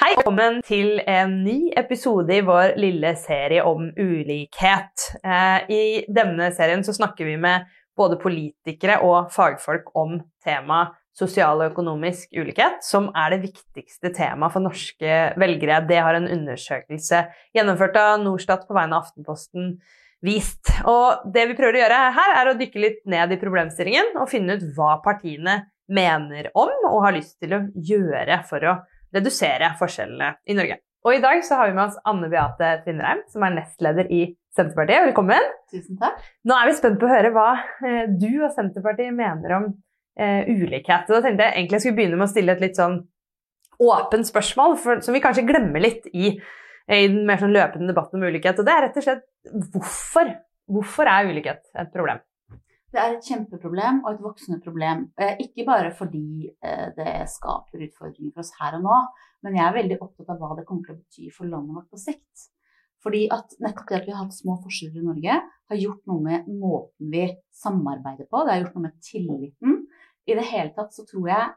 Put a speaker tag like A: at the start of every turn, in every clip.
A: Hei, velkommen til en ny episode i vår lille serie om ulikhet. Eh, I denne serien så snakker vi med både politikere og fagfolk om temaet sosial og økonomisk ulikhet, som er det viktigste temaet for norske velgere. Det har en undersøkelse gjennomført av Norstat på vegne av Aftenposten vist. Og det vi prøver å gjøre her, er å dykke litt ned i problemstillingen og finne ut hva partiene mener om og har lyst til å gjøre for å redusere forskjellene i Norge. Og i dag så har vi med oss Anne Beate Tvinnereim, som er nestleder i Senterpartiet. Velkommen.
B: Tusen takk.
A: Nå er vi spent på å høre hva eh, du og Senterpartiet mener om eh, ulikhet. Og da tenkte jeg egentlig jeg skulle begynne med å stille et litt sånn åpent spørsmål, for, som vi kanskje glemmer litt i, i den mer sånn løpende debatten om ulikhet. Og det er rett og slett hvorfor? Hvorfor er ulikhet et problem?
B: Det er et kjempeproblem og et voksende problem. Ikke bare fordi eh, det skaper utfordringer for oss her og nå, men jeg er veldig opptatt av hva det kommer til å bety for landet vårt på sikt. Fordi at nettopp det at vi har hatt små forskjeller i Norge, har gjort noe med måten vi samarbeider på. Det har gjort noe med tilliten. I det hele tatt så tror jeg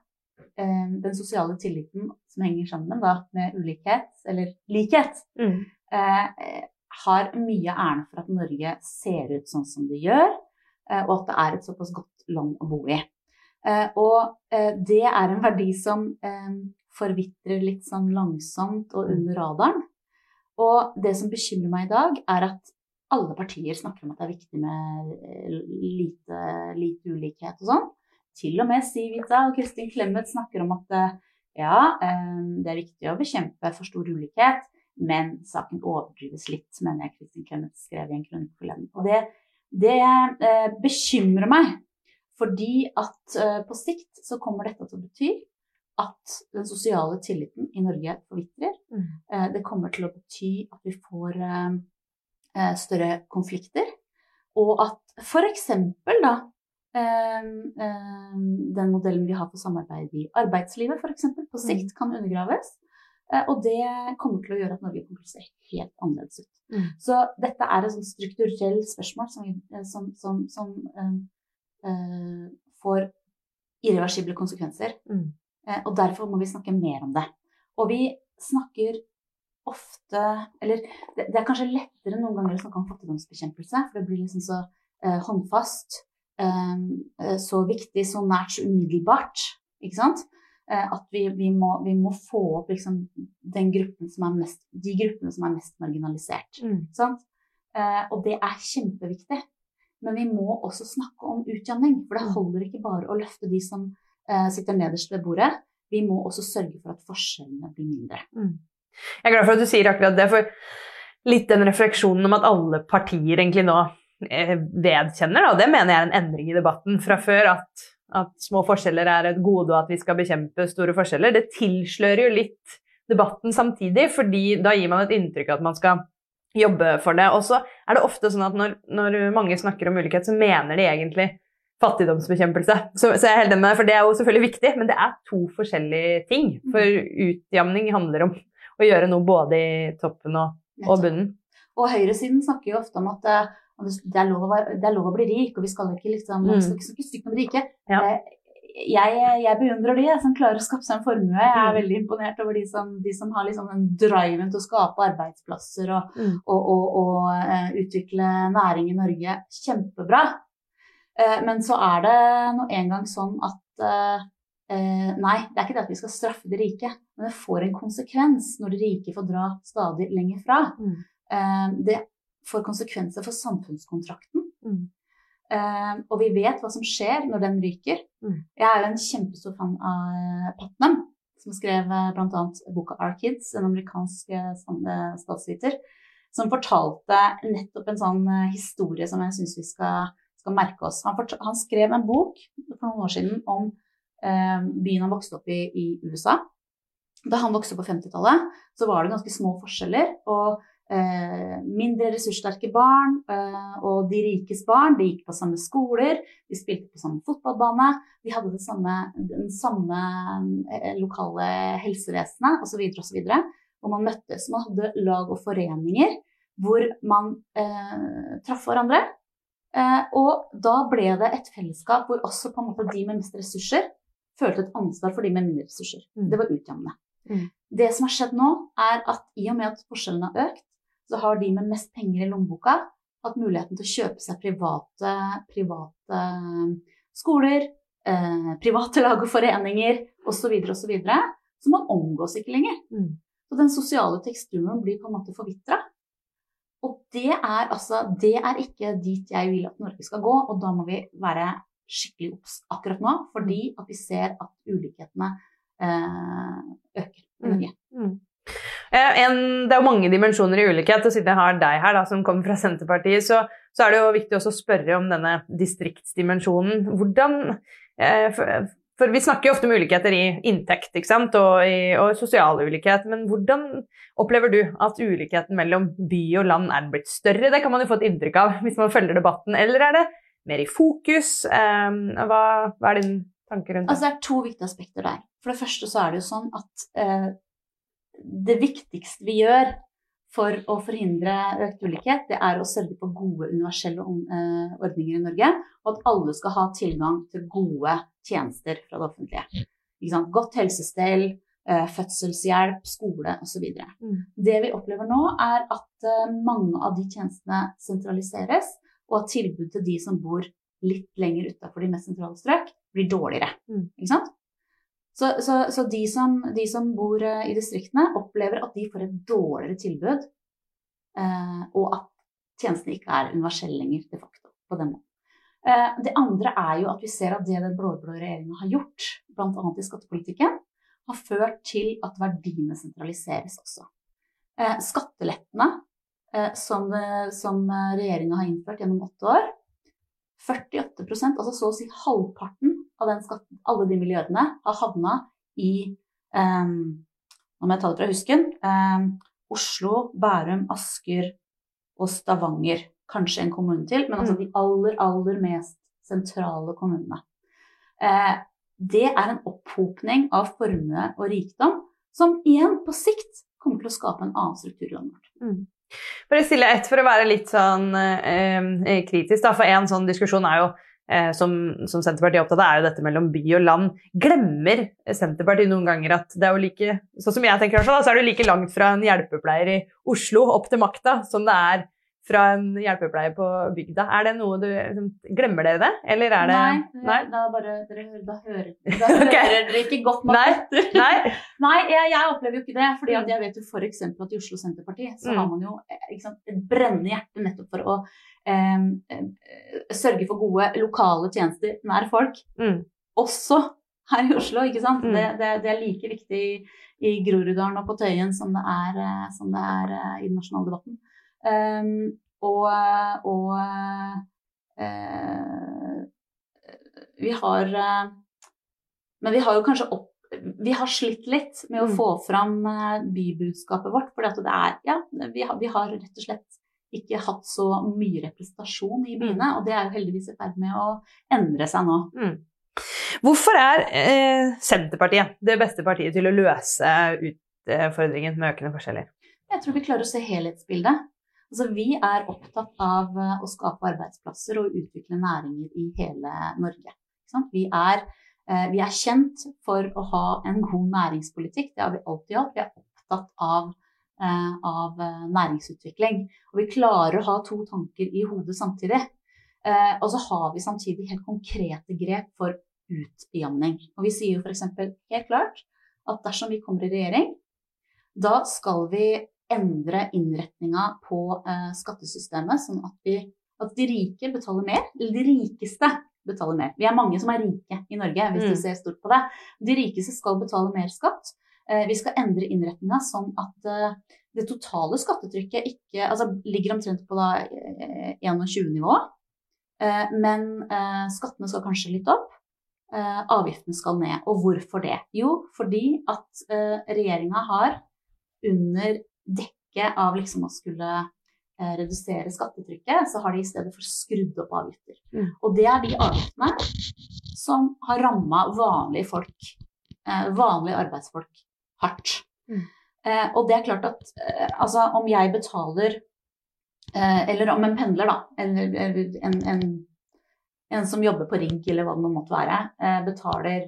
B: eh, den sosiale tilliten som henger sammen da, med ulikhet, eller likhet,
A: Mm.
B: eh, har mye æren for at Norge ser ut sånn som det gjør, og at det er et såpass godt land å bo i. Eh, og eh, det er en verdi som eh, forvitrer litt sånn langsomt og under radaren. Og det som bekymrer meg i dag, er at alle partier snakker om at det er viktig med eh, lite, lite ulikhet og sånn. Til og med Sivita og Kristin Clemet snakker om at eh, ja, eh, det er viktig å bekjempe for stor ulikhet, men saken overdrives litt, mener jeg Kristin Clemet skrev i en kronikk forleden. Og det, det eh, bekymrer meg, fordi at eh, på sikt så kommer dette til å bety at den sosiale tilliten i Norge forvitrer.
A: Mm.
B: Eh, det kommer til å bety at vi får eh, eh, større konflikter, og at f.eks. da eh, den modellen vi har for samarbeid i arbeidslivet f.eks. på sikt kan undergraves. Eh, Og det kommer til å gjøre at Norge kommer til å se helt annerledes ut.
A: Mm.
B: Så dette er et strukturelt spørsmål som, eh, som, som, som øh, får irreversible konsekvenser.
A: Mm.
B: Og derfor må vi snakke mer om det. Og vi snakker ofte Eller det, det er kanskje lettere noen ganger å snakke om fattigdomsbekjempelse, for det blir liksom så øh, håndfast, så viktig, så nært, så umiddelbart. Ikke sant? Eh, at vi, vi, må, vi må få opp liksom den gruppen som er mest, de gruppene som er mest marginalisert.
A: Mm.
B: Sant? Eh, og det er kjempeviktig. Men vi må også snakke om utjamning. For det holder ikke bare å løfte de som eh, sitter nederst ved bordet. Vi må også sørge for at forskjellene blir mindre.
A: Jeg er glad for at du sier akkurat det, for litt den refleksjonen om at alle partier egentlig nå eh, vedkjenner, og det mener jeg er en endring i debatten fra før, at, at små forskjeller er et gode og at vi skal bekjempe store forskjeller. Det tilslører jo litt debatten samtidig, fordi da gir man et inntrykk av at man skal jobbe for det. Og så er det ofte sånn at når, når mange snakker om ulikhet, så mener de egentlig fattigdomsbekjempelse. Så, så jeg er helt enig med deg, for det er jo selvfølgelig viktig, men det er to forskjellige ting. For utjamning handler om å gjøre noe både i toppen og, og bunnen.
B: Og høyresiden snakker jo ofte om at eh, det er, lov det er lov å bli rik, og vi skal ikke liksom,
A: Mm.
B: snakke stygt om rike.
A: Ja.
B: Eh, Jeg, jeg beundrer de som klarer å skape seg en formue. Jeg er
A: Mm.
B: veldig imponert over de som, de som har liksom den driven til å skape arbeidsplasser og,
A: Mm.
B: og, og, og eh, utvikle næring i Norge. Kjempebra. Eh, men så er det nå engang sånn at Nei, det er ikke det at vi skal straffe de rike, men det får en konsekvens når de rike får dra stadig lenger fra.
A: Mm.
B: Det får konsekvenser for samfunnskontrakten.
A: Mm.
B: Uh, og vi vet hva som skjer når den ryker.
A: Mm.
B: Jeg er jo en kjempestor fan av Putnam, som skrev eh, bl.a. boka Our Kids, en amerikansk eh, statsviter, som fortalte nettopp en sånn historie som jeg syns vi skal, skal merke oss. Han, han skrev en bok for noen år siden om uh, byen han vokste opp i i USA. Da han vokste opp på 50-tallet, så var det ganske små forskjeller. og mindre ressurssterke barn eh, og de rikes barn. De gikk på samme skoler, de spilte på samme fotballbane. De hadde det samme, den samme eh, lokale helsevesenet osv. osv. Og man møttes. Man hadde lag og foreninger hvor man eh, traff hverandre. Eh, og da ble det et fellesskap hvor også på en måte de med mest ressurser følte et ansvar for de med mindre ressurser.
A: Mm.
B: Det var utjevnende.
A: Mm.
B: Det som har skjedd nå, er at i og med at forskjellene har økt, så har de med mest penger i lommeboka hatt muligheten til å kjøpe seg private, private skoler, eh, private lag og foreninger osv. osv. Så, man omgås ikke lenger.
A: Mm.
B: Så den sosiale teksturen blir på en måte forvitra. Og det er altså Det er ikke dit jeg vil at Norge skal gå, og da må vi være skikkelig obs akkurat nå, fordi at vi ser at ulikhetene eh, øker i Norge.
A: Mm. Eh, En, det er jo mange dimensjoner i ulikhet, og siden jeg har deg her da, som kommer fra Senterpartiet, så, så er det jo viktig også å spørre om denne distriktsdimensjonen. Hvordan eh, for, for vi snakker jo ofte om ulikheter i inntekt ikke sant? Og, i, og sosial ulikhet, men hvordan opplever du at ulikheten mellom by og land er blitt større? Det kan man jo få et inntrykk av hvis man følger debatten. Eller er det mer i fokus? Eh, hva, hva er din tanke rundt det?
B: Altså, det er to viktige aspekter der. For det første så er det jo sånn at eh, det viktigste vi gjør for å forhindre økt ulikhet, det er å sørge for gode universelle eh, ordninger i Norge, og at alle skal ha tilgang til gode tjenester fra det offentlige. Ikke sant? Godt helsestell, eh, fødselshjelp, skole osv.
A: Mm.
B: Det vi opplever nå, er at eh, mange av de tjenestene sentraliseres, og at tilbudet til de som bor litt lenger utafor de mest sentrale strøk, blir dårligere.
A: Mm.
B: Så, så, så de, som, de som bor eh, i distriktene, opplever at de får et dårligere tilbud, eh, og at tjenestene ikke er universelle lenger de facto på den måten. Eh, det andre er jo at vi ser at det den blå-blå regjeringa har gjort, bl.a. i skattepolitikken, har ført til at verdiene sentraliseres også. Eh, skattelettene eh, som, det- som regjeringa har innført gjennom åtte år, 48% altså så å si halvparten av den skatten, alle de milliardene, har havna i eh, Nå må jeg ta det fra husken. eh, Oslo, Bærum, Asker og Stavanger. Kanskje en kommune til, men altså de aller, aller mest sentrale kommunene. Eh, det er en opphopning av formue og rikdom som igjen på sikt kommer til å skape en annen struktur i landet vårt.
A: For å stille ett for å være litt sånn eh, kritisk, da, for en sånn diskusjon er jo eh, som, som Senterpartiet er opptatt av, er jo dette mellom by og land. Glemmer Senterpartiet noen ganger at det er jo like sånn som jeg tenker da, så er det like langt fra en hjelpepleier i Oslo opp til makta som det er fra en hjelpepleier på bygda. Er det noe du liksom, Glemmer dere det, eller er det
B: Nei,
A: Nei?
B: Da, bare, dere, da, hører, da hører
A: okay.
B: dere ikke godt nok
A: Nei.
B: etter.
A: Nei?
B: Nei, jeg, jeg opplever jo ikke det. fordi at jeg vet jo f.eks. at i Oslo Senterparti så
A: Mm.
B: har man jo eh, sant, et brennende hjerte nettopp for å eh, sørge for gode lokale tjenester nær folk.
A: Mm.
B: Også her i Oslo, ikke sant.
A: Mm.
B: Det, det, det er like viktig i, i Groruddalen og på Tøyen som det er, eh, som det er eh, i den nasjonale debatten. Um, og og eh, vi har eh, Men vi har jo kanskje opp vi har slitt litt med å
A: Mm.
B: få fram eh, bybudskapet vårt. For det er Ja, vi har, vi har rett og slett ikke hatt så mye representasjon i byene. Og det er jo heldigvis i ferd med å endre seg nå.
A: Mm. Hvorfor er eh, Senterpartiet det beste partiet til å løse utfordringen med økende forskjeller?
B: Jeg tror vi klarer å se helhetsbildet. Altså, vi er opptatt av eh, å skape arbeidsplasser og utvikle næringer i hele Norge. Vi, er, eh, vi er kjent for å ha en god næringspolitikk. Det har vi alltid hatt. Vi er opptatt av, eh, av næringsutvikling. Og vi klarer å ha to tanker i hodet samtidig. Og så har vi samtidig helt konkrete grep for utjamning. Og vi sier jo f.eks. helt klart at dersom vi kommer i regjering, da skal vi endre innretninga på eh, skattesystemet, sånn at, vi, at de rike betaler mer, eller de rikeste betaler mer. Vi er mange som er rike i Norge, hvis
A: Mm.
B: du ser stort på det. De rikeste skal betale mer skatt. Eh, vi skal endre innretninga sånn at eh, det totale skattetrykket ikke, altså, ligger omtrent på da, eh, 21-nivå, eh, men eh, skattene skal kanskje litt opp. Eh, avgiftene skal ned. Og hvorfor det? Jo, fordi at eh, regjeringa har under dekke av liksom å skulle eh, redusere skattetrykket, så har de i stedet for skrudd opp avgifter.
A: Mm.
B: Og det er de avgiftene som har ramma vanlige folk, eh, vanlige arbeidsfolk, hardt.
A: Mm.
B: Eh, og det er klart at altså om jeg betaler eh, Eller om en pendler, da, eller, en, en en som jobber på rigg eller hva det nå måtte være, eh, betaler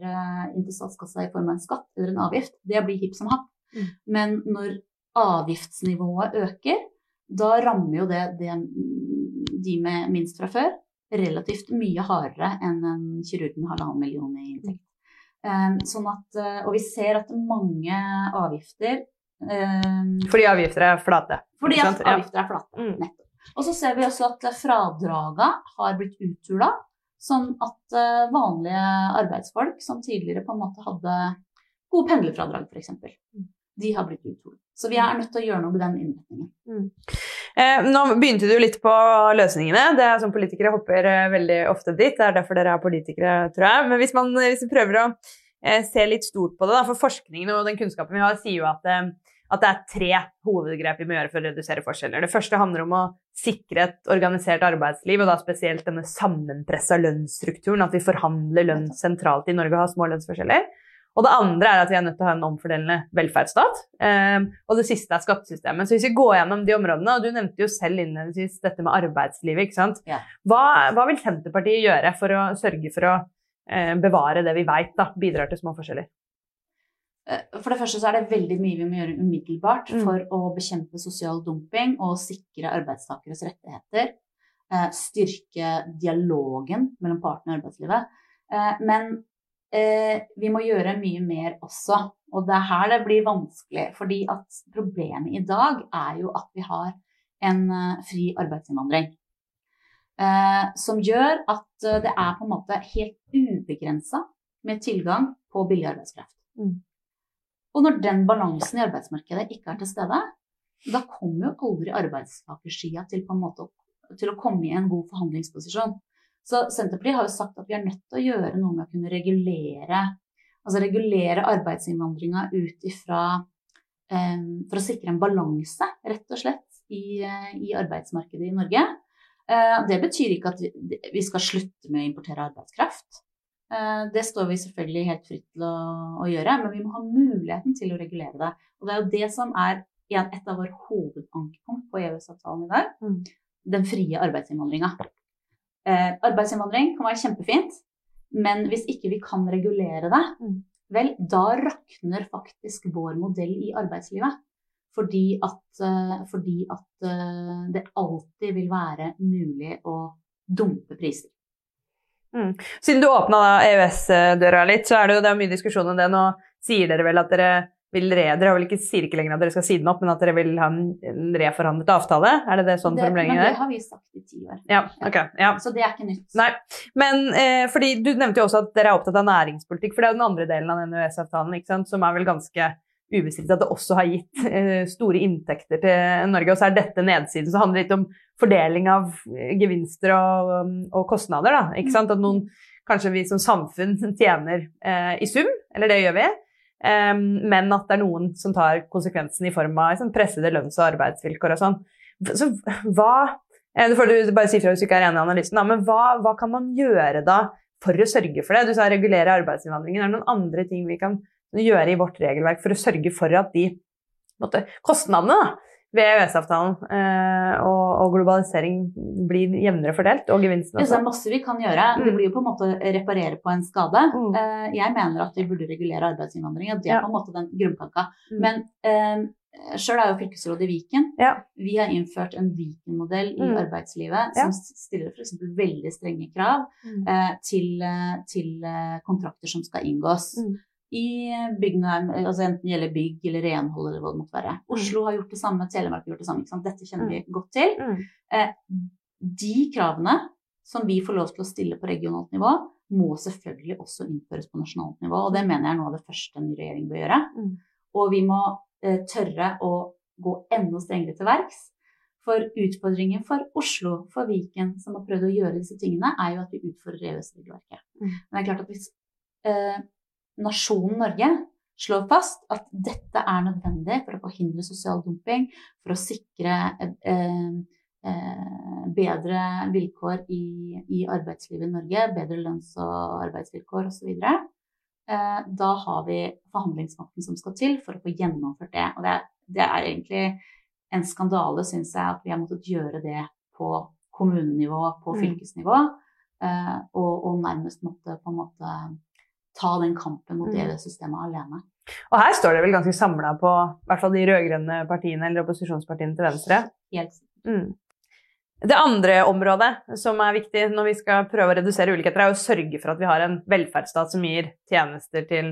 B: inn til statskassa i form av en skatt eller en avgift, det blir hipp som happ.
A: Mm.
B: Men når avgiftsnivået øker, da rammer jo det, det de med minst fra før relativt mye hardere enn en kirurg med halvannen million i inntekt. Eh, sånn at, eh, og vi ser at mange avgifter eh,
A: Fordi avgifter er flate.
B: fordi at avgifter er flate.
A: Mm.
B: Nettopp. Og så ser vi også at fradraga har blitt uthula, sånn at vanlige arbeidsfolk som tidligere på en måte hadde gode pendlerfradrag f.eks., de har blitt uthulet. Så vi er nødt til å gjøre noe med den innretningen.
A: Eh, nå begynte du litt på løsningene. Det er sånn Politikere hopper eh, veldig ofte dit. Det er derfor dere er politikere, tror jeg. Men hvis, man, hvis vi prøver å eh, se litt stort på det, da, for forskningen og den kunnskapen vi har, sier jo at, eh, at det er tre hovedgrep vi må gjøre for å redusere forskjeller. Det første handler om å sikre et organisert arbeidsliv, og da spesielt denne sammenpressa lønnsstrukturen. At vi forhandler lønn sentralt i Norge og har små lønnsforskjeller. Og det andre er at vi er nødt til å ha en omfordelende velferdsstat. Eh, og det siste er skattesystemet. Så hvis vi går gjennom de områdene, og du nevnte jo selv innledningsvis dette med arbeidslivet, ikke sant.
B: Ja.
A: Hva, hva vil Senterpartiet gjøre for å sørge for å eh, bevare det vi veit bidrar til små forskjeller?
B: Eh, For det første så er det veldig mye vi må gjøre umiddelbart
A: Mm.
B: for å bekjempe sosial dumping og sikre arbeidstakeres rettigheter. eh, Styrke dialogen mellom partene i arbeidslivet. Men vi må gjøre mye mer også. Og det er her det blir vanskelig. Fordi at problemet i dag er jo at vi har en eh, fri arbeidsinnvandring. Eh, som gjør at eh, det er på en måte helt ubegrensa med tilgang på billig arbeidskraft.
A: Mm.
B: Og når den balansen i arbeidsmarkedet ikke er til stede, da kommer jo aldri arbeidstakersida til, til å komme i en god forhandlingsposisjon. Så Senterpartiet har jo sagt at vi er nødt til å gjøre noe med å kunne regulere altså regulere arbeidsinnvandringa ut ifra eh, For å sikre en balanse, rett og slett, i, eh, i arbeidsmarkedet i Norge. Eh, det betyr ikke at vi, skal slutte med å importere arbeidskraft. Det står vi selvfølgelig helt fritt til å, å gjøre, men vi må ha muligheten til å regulere det. Og det er jo det som er en, et av våre hovedankepunkt på EØS-avtalen i dag.
A: Mm.
B: Den frie arbeidsinnvandringa. Eh, arbeidsinnvandring kan være kjempefint, men hvis ikke vi kan regulere det,
A: Mm.
B: vel, da rakner faktisk vår modell i arbeidslivet. Fordi at, eh, fordi at eh, det alltid vil være mulig å dumpe priser.
A: Siden du åpna EØS-døra litt, så er det jo det er mye diskusjon om det. Nå sier dere vel at dere vil re, dere har vel ikke, sier ikke lenger at dere skal si den opp, men at dere vil ha en, reforhandlet avtale? Er det det sånn formuleringen er?
B: det har vi sagt i ti år.
A: Ja, okay, Ja.
B: Så det er ikke nytt.
A: Nei, men eh, fordi du nevnte jo også at dere er opptatt av næringspolitikk, for det er jo den andre delen av den EØS-avtalen, som er vel ganske ubestridt at det også har gitt eh, store inntekter til Norge. Og så er dette nedsiden, så handler det litt om fordeling av eh, gevinster og, um, og kostnader, da. Ikke sant? At noen, kanskje vi som samfunn tjener eh, i sum, eller det gjør vi, men at det er noen som tar konsekvensen i form av liksom, pressede lønns- og arbeidsvilkår og sånn. Så hva Du får bare si fra hvis du ikke er enig i analysen, men hva, hva kan man gjøre da for å sørge for det? Du sa regulere arbeidsinnvandringen. Er det noen andre ting vi kan gjøre i vårt regelverk for å sørge for at de måtte, kostnadene da, ved EØS-avtalen eh, og, og globalisering blir jevnere fordelt, og gevinstene
B: Det er masse vi kan gjøre. Det
A: Mm.
B: blir jo på en måte å reparere på en skade.
A: Mm.
B: Eh, Jeg mener at vi burde regulere arbeidsinnvandring, og det er
A: Ja.
B: på en måte den grunnplanka.
A: Mm.
B: Men eh, sjøl er jo fylkesrådet i Viken.
A: Ja.
B: Vi har innført en Viken-modell i
A: Mm.
B: arbeidslivet
A: Ja.
B: som stiller f.eks. veldig strenge krav
A: Mm.
B: eh, til, eh, til eh, kontrakter som skal inngås.
A: Mm.
B: I byggene, altså enten det gjelder bygg eller renhold eller hva det måtte være. Oslo har gjort det samme, Telemark har gjort det samme. Dette kjenner vi godt til.
A: Mm.
B: Eh, de kravene som vi får lov til å stille på regionalt nivå, må selvfølgelig også innføres på nasjonalt nivå. Og det mener jeg er noe av det første en ny regjering bør gjøre.
A: Mm.
B: Og vi må eh, tørre å gå enda strengere til verks. For utfordringen for Oslo, for Viken, som har prøvd å gjøre disse tingene, er jo at vi utfordrer EØS-regelverket.
A: Mm.
B: Men det er klart at hvis eh, nasjonen Norge slår fast at dette er nødvendig for å forhindre sosial dumping, for å sikre eh, eh, bedre vilkår i, i arbeidslivet i Norge, bedre lønns- og arbeidsvilkår osv. Eh, da har vi forhandlingsmakten som skal til for å få gjennomført det. Og det, det er egentlig en skandale, syns jeg, at vi har måttet gjøre det på kommunenivå, på
A: Mm.
B: fylkesnivå. eh, og, og, nærmest måtte på en måte ta den kampen mot
A: Mm.
B: EU-systemet alene.
A: Og her står det vel ganske samla på i hvert fall de rød-grønne partiene eller opposisjonspartiene til venstre.
B: Helt
A: Mm. Det andre området som er viktig når vi skal prøve å redusere ulikheter, er å sørge for at vi har en velferdsstat som gir tjenester til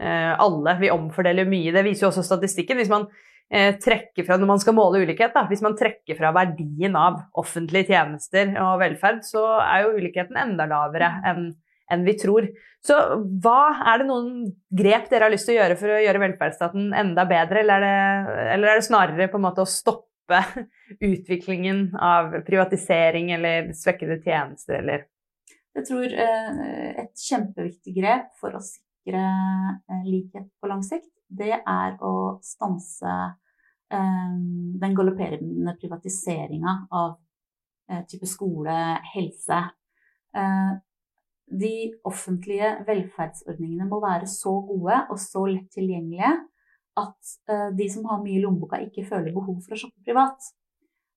A: eh, alle. Vi omfordeler mye. Det viser jo også statistikken. Hvis man eh, trekker fra, Når man skal måle ulikhet, da, hvis man trekker fra verdien av offentlige tjenester og velferd, så er jo ulikheten enda lavere enn enn vi tror. Så hva er det noen grep dere har lyst til å gjøre for å gjøre velferdsstaten enda bedre, eller er det, eller er det snarere på en måte å stoppe utviklingen av privatisering eller svekkede tjenester, eller
B: Jeg tror eh, et kjempeviktig grep for å sikre eh, likhet på lang sikt, det er å stanse eh, den galopperende privatiseringa av type skole, helse. De offentlige velferdsordningene må være så gode og så lett tilgjengelige at eh, de som har mye i lommeboka, ikke føler behov for å shoppe privat.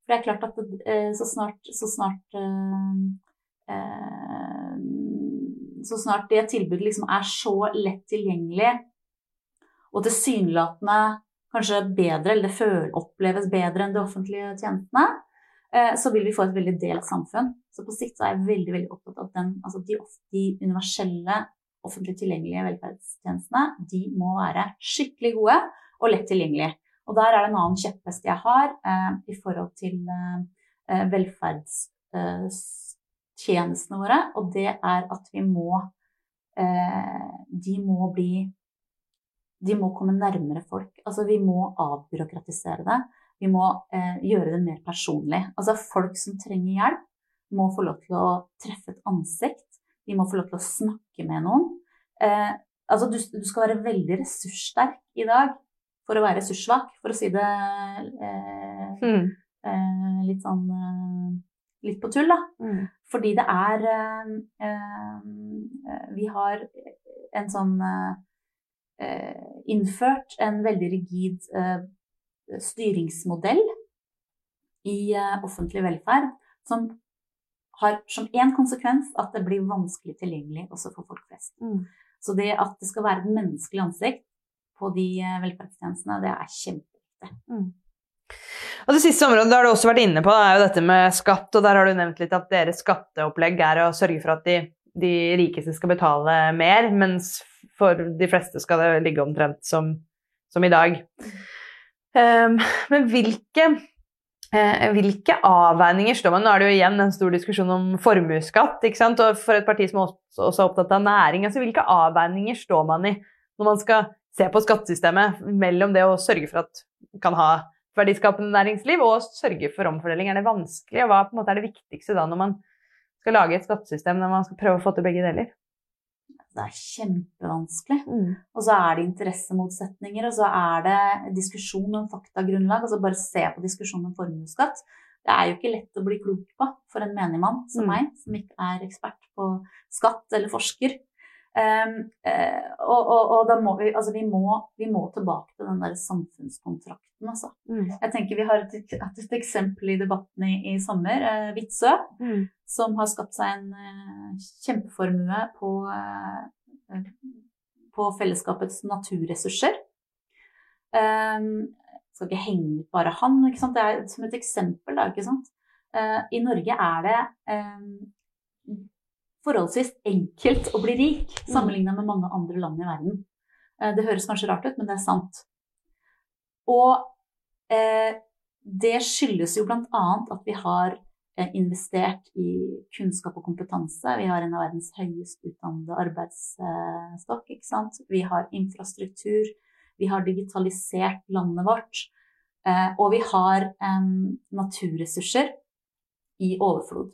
B: For det er klart at eh, så snart, så snart eh, Så snart det tilbudet liksom er så lett tilgjengelig og tilsynelatende kanskje bedre, eller det oppleves bedre enn de offentlige tjenestene, så vil vi få et veldig delt samfunn. Så på sikt så er jeg veldig veldig opptatt av at den, altså de, de universelle offentlig tilgjengelige velferdstjenestene de må være skikkelig gode og lett tilgjengelige. Og der er det en annen kjepphest jeg har eh, i forhold til eh, velferdstjenestene våre, og det er at vi må eh, De må bli De må komme nærmere folk. Altså vi må avbyråkratisere det. Vi må eh, gjøre det mer personlig. Altså folk som trenger hjelp, må få lov til å treffe et ansikt. De må få lov til å snakke med noen. Eh, altså du, du, skal være veldig ressurssterk i dag for å være ressurssvak, for å si det eh,
A: mm.
B: eh, litt sånn eh, Litt på tull, da.
A: Mm.
B: Fordi det er eh, Vi har en sånn eh, innført en veldig rigid eh, styringsmodell i eh, offentlig velferd som har som én konsekvens at det blir vanskelig tilgjengelig også for folk flest.
A: Mm.
B: Så det at det skal være et menneskelig ansikt på de eh, velferdstjenestene, det er kjempeviktig.
A: Mm. Og Det siste området har du også vært inne på, er jo dette med skatt. og Der har du nevnt litt at deres skatteopplegg er å sørge for at de, de rikeste skal betale mer, mens for de fleste skal det ligge omtrent som, som i dag. Um, men hvilke, eh, hvilke avveininger står man Nå er det jo igjen en stor diskusjon om formuesskatt. Og for et parti som også, er opptatt av næring, altså hvilke avveininger står man i når man skal se på skattesystemet mellom det å sørge for at man kan ha verdiskapende næringsliv og sørge for omfordeling? Er det vanskelig, og hva er det viktigste da når man skal lage et skattesystem når man skal prøve å få til begge deler?
B: Det er kjempevanskelig.
A: Mm.
B: Og så er det interessemotsetninger, og så er det diskusjon om faktagrunnlag. Altså bare se på diskusjonen om formuesskatt. Det er jo ikke lett å bli klok på for en menigmann som
A: Mm.
B: meg, som ikke er ekspert på skatt eller forsker. Um, og, og, og da må vi, altså vi, må, vi må tilbake til den der samfunnskontrakten, altså.
A: Mm.
B: Jeg tenker Vi har et, hatt et eksempel i debatten i, i sommer. Eh, Witzøe,
A: Mm.
B: som har skapt seg en eh, kjempeformue på, eh, på fellesskapets naturressurser. Um, skal ikke henge ut bare han, ikke sant? det er som et eksempel. Da, ikke sant? Eh, I Norge er det eh, forholdsvis enkelt å bli rik sammenlignet med mange andre land i verden. Eh, det høres kanskje rart ut, men det er sant. Og eh, det skyldes jo bl.a. at vi har eh, investert i kunnskap og kompetanse. Vi har en av verdens høyest utdannede arbeidsstokk. ikke sant? Vi har infrastruktur. Vi har digitalisert landet vårt. Eh, og vi har eh, naturressurser i overflod.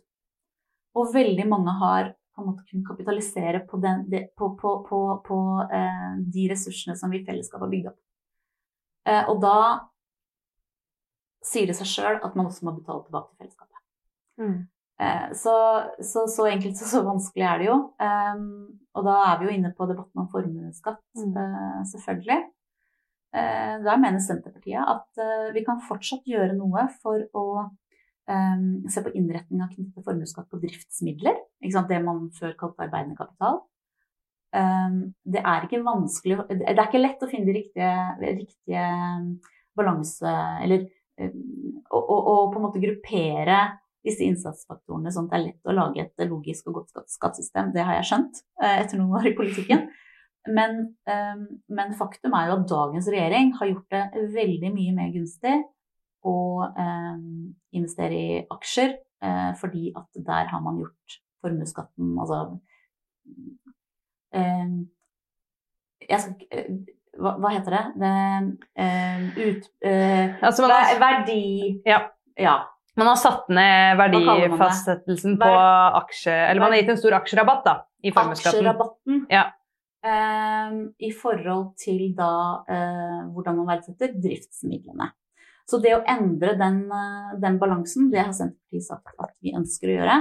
B: Og veldig mange har på en måte kunnet kapitalisere på, den, de, på, på, på, på eh, de ressursene som vi i fellesskap har bygd opp. Eh, og da sier det seg sjøl at man også må betale tilbake til fellesskapet.
A: Mm.
B: Eh, så, så, så enkelt og så vanskelig er det jo. Um, og da er vi jo inne på debatten om formuesskatt,
A: Mm.
B: eh, selvfølgelig. Eh, der mener Senterpartiet at eh, vi kan fortsatt gjøre noe for å um, se på innretninga knyttet til formuesskatt på driftsmidler. Det man før kalte arbeidende kapital. Um, det er Det er ikke lett å finne de riktige, riktige balanse Eller å på en måte gruppere disse innsatsfaktorene sånn at det er lett å lage et logisk og godt skattesystem. Det har jeg skjønt uh, etter noen år i politikken. Men, um, men, faktum er jo at dagens regjering har gjort det veldig mye mer gunstig å um, investere i aksjer, uh, fordi at der har man gjort formuesskatten Altså um, jeg skal, hva, hva, heter det? det ut,
A: altså, har,
B: verdi
A: ja.
B: ja.
A: Man har satt ned verdifastsettelsen på aksje... Eller man har gitt en stor aksjerabatt da, i formuesskatten.
B: Aksjerabatten.
A: Ja.
B: Um, I forhold til da uh, hvordan man verdsetter driftsmidlene. Så det å endre den, uh, den, balansen, det har Senterpartiet sagt at vi ønsker å gjøre.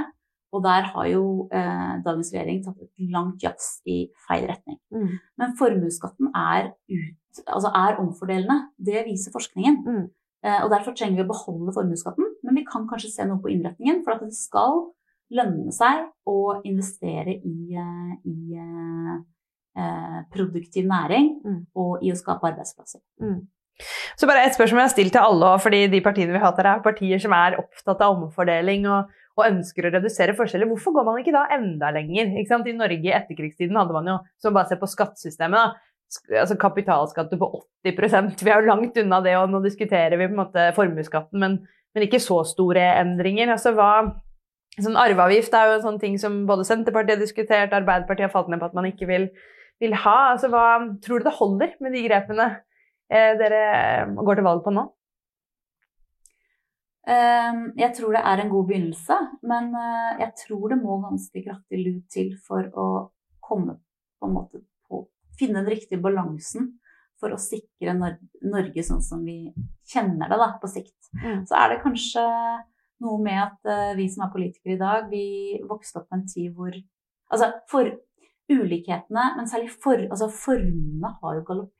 B: Og der har jo eh, dagens regjering tatt et langt jazz i feil retning.
A: Mm.
B: Men formuesskatten er, ut, altså er, omfordelende. Det viser forskningen.
A: Mm.
B: og derfor trenger vi å beholde formuesskatten, men vi kan kanskje se noe på innretningen. For at det skal lønne seg å investere i, i Eh, produktiv næring
A: mm.
B: og i å skape arbeidsplasser.
A: Så bare et spørsmål jeg har stilt til alle, fordi de partiene vi hatt her, er partier som er opptatt av omfordeling og, og, ønsker å redusere forskjeller. Hvorfor går man ikke da enda lenger? I Norge i etterkrigstiden hadde man jo, som bare ser på skattesystemet, da, altså kapitalskatter på 80% Vi er jo langt unna det, og nå diskuterer vi på en måte formuesskatten, men, men, ikke så store endringer. Altså hva sånn Arveavgift er jo en sånn ting som både Senterpartiet har diskutert, Arbeiderpartiet har falt ned på at man ikke vil vil ha? Altså, hva, tror du det holder med de grepene dere eh, går til valg på nå?
B: Ehm, jeg tror det er en god begynnelse, men eh, jeg tror det må ganske kraftig lut til for å komme på en måte på Finne den riktige balansen for å sikre Norge sånn som vi kjenner det da, på sikt.
A: Mm.
B: Så er det kanskje noe med at vi som er politikere i dag, vi vokste opp på en tid hvor Altså, for ulikhetene, men særlig for, altså formene har jo galoppert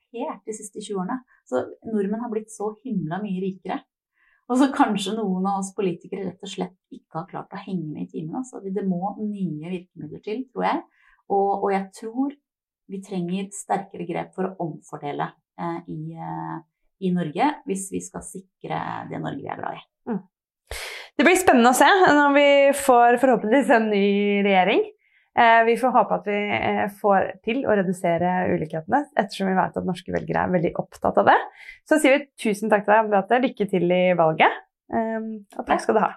B: de siste 20 årene. Så nordmenn har blitt så himla mye rikere. Og så kanskje noen av oss politikere rett og slett ikke har klart å henge med i timene. Så det må nye virkemidler til, tror jeg. Og, og jeg tror vi trenger sterkere grep for å omfordele eh, i, eh, i, Norge, hvis vi skal sikre det Norge vi er glad i.
A: Mm. Det blir spennende å se når vi får forhåpentligvis en ny regjering. Eh, vi får håpe at vi eh, får til å redusere ulikhetene, ettersom vi vet at norske velgere er veldig opptatt av det. Så sier vi tusen takk til deg, Beate. Lykke til i valget. Eh, og takk skal du ha.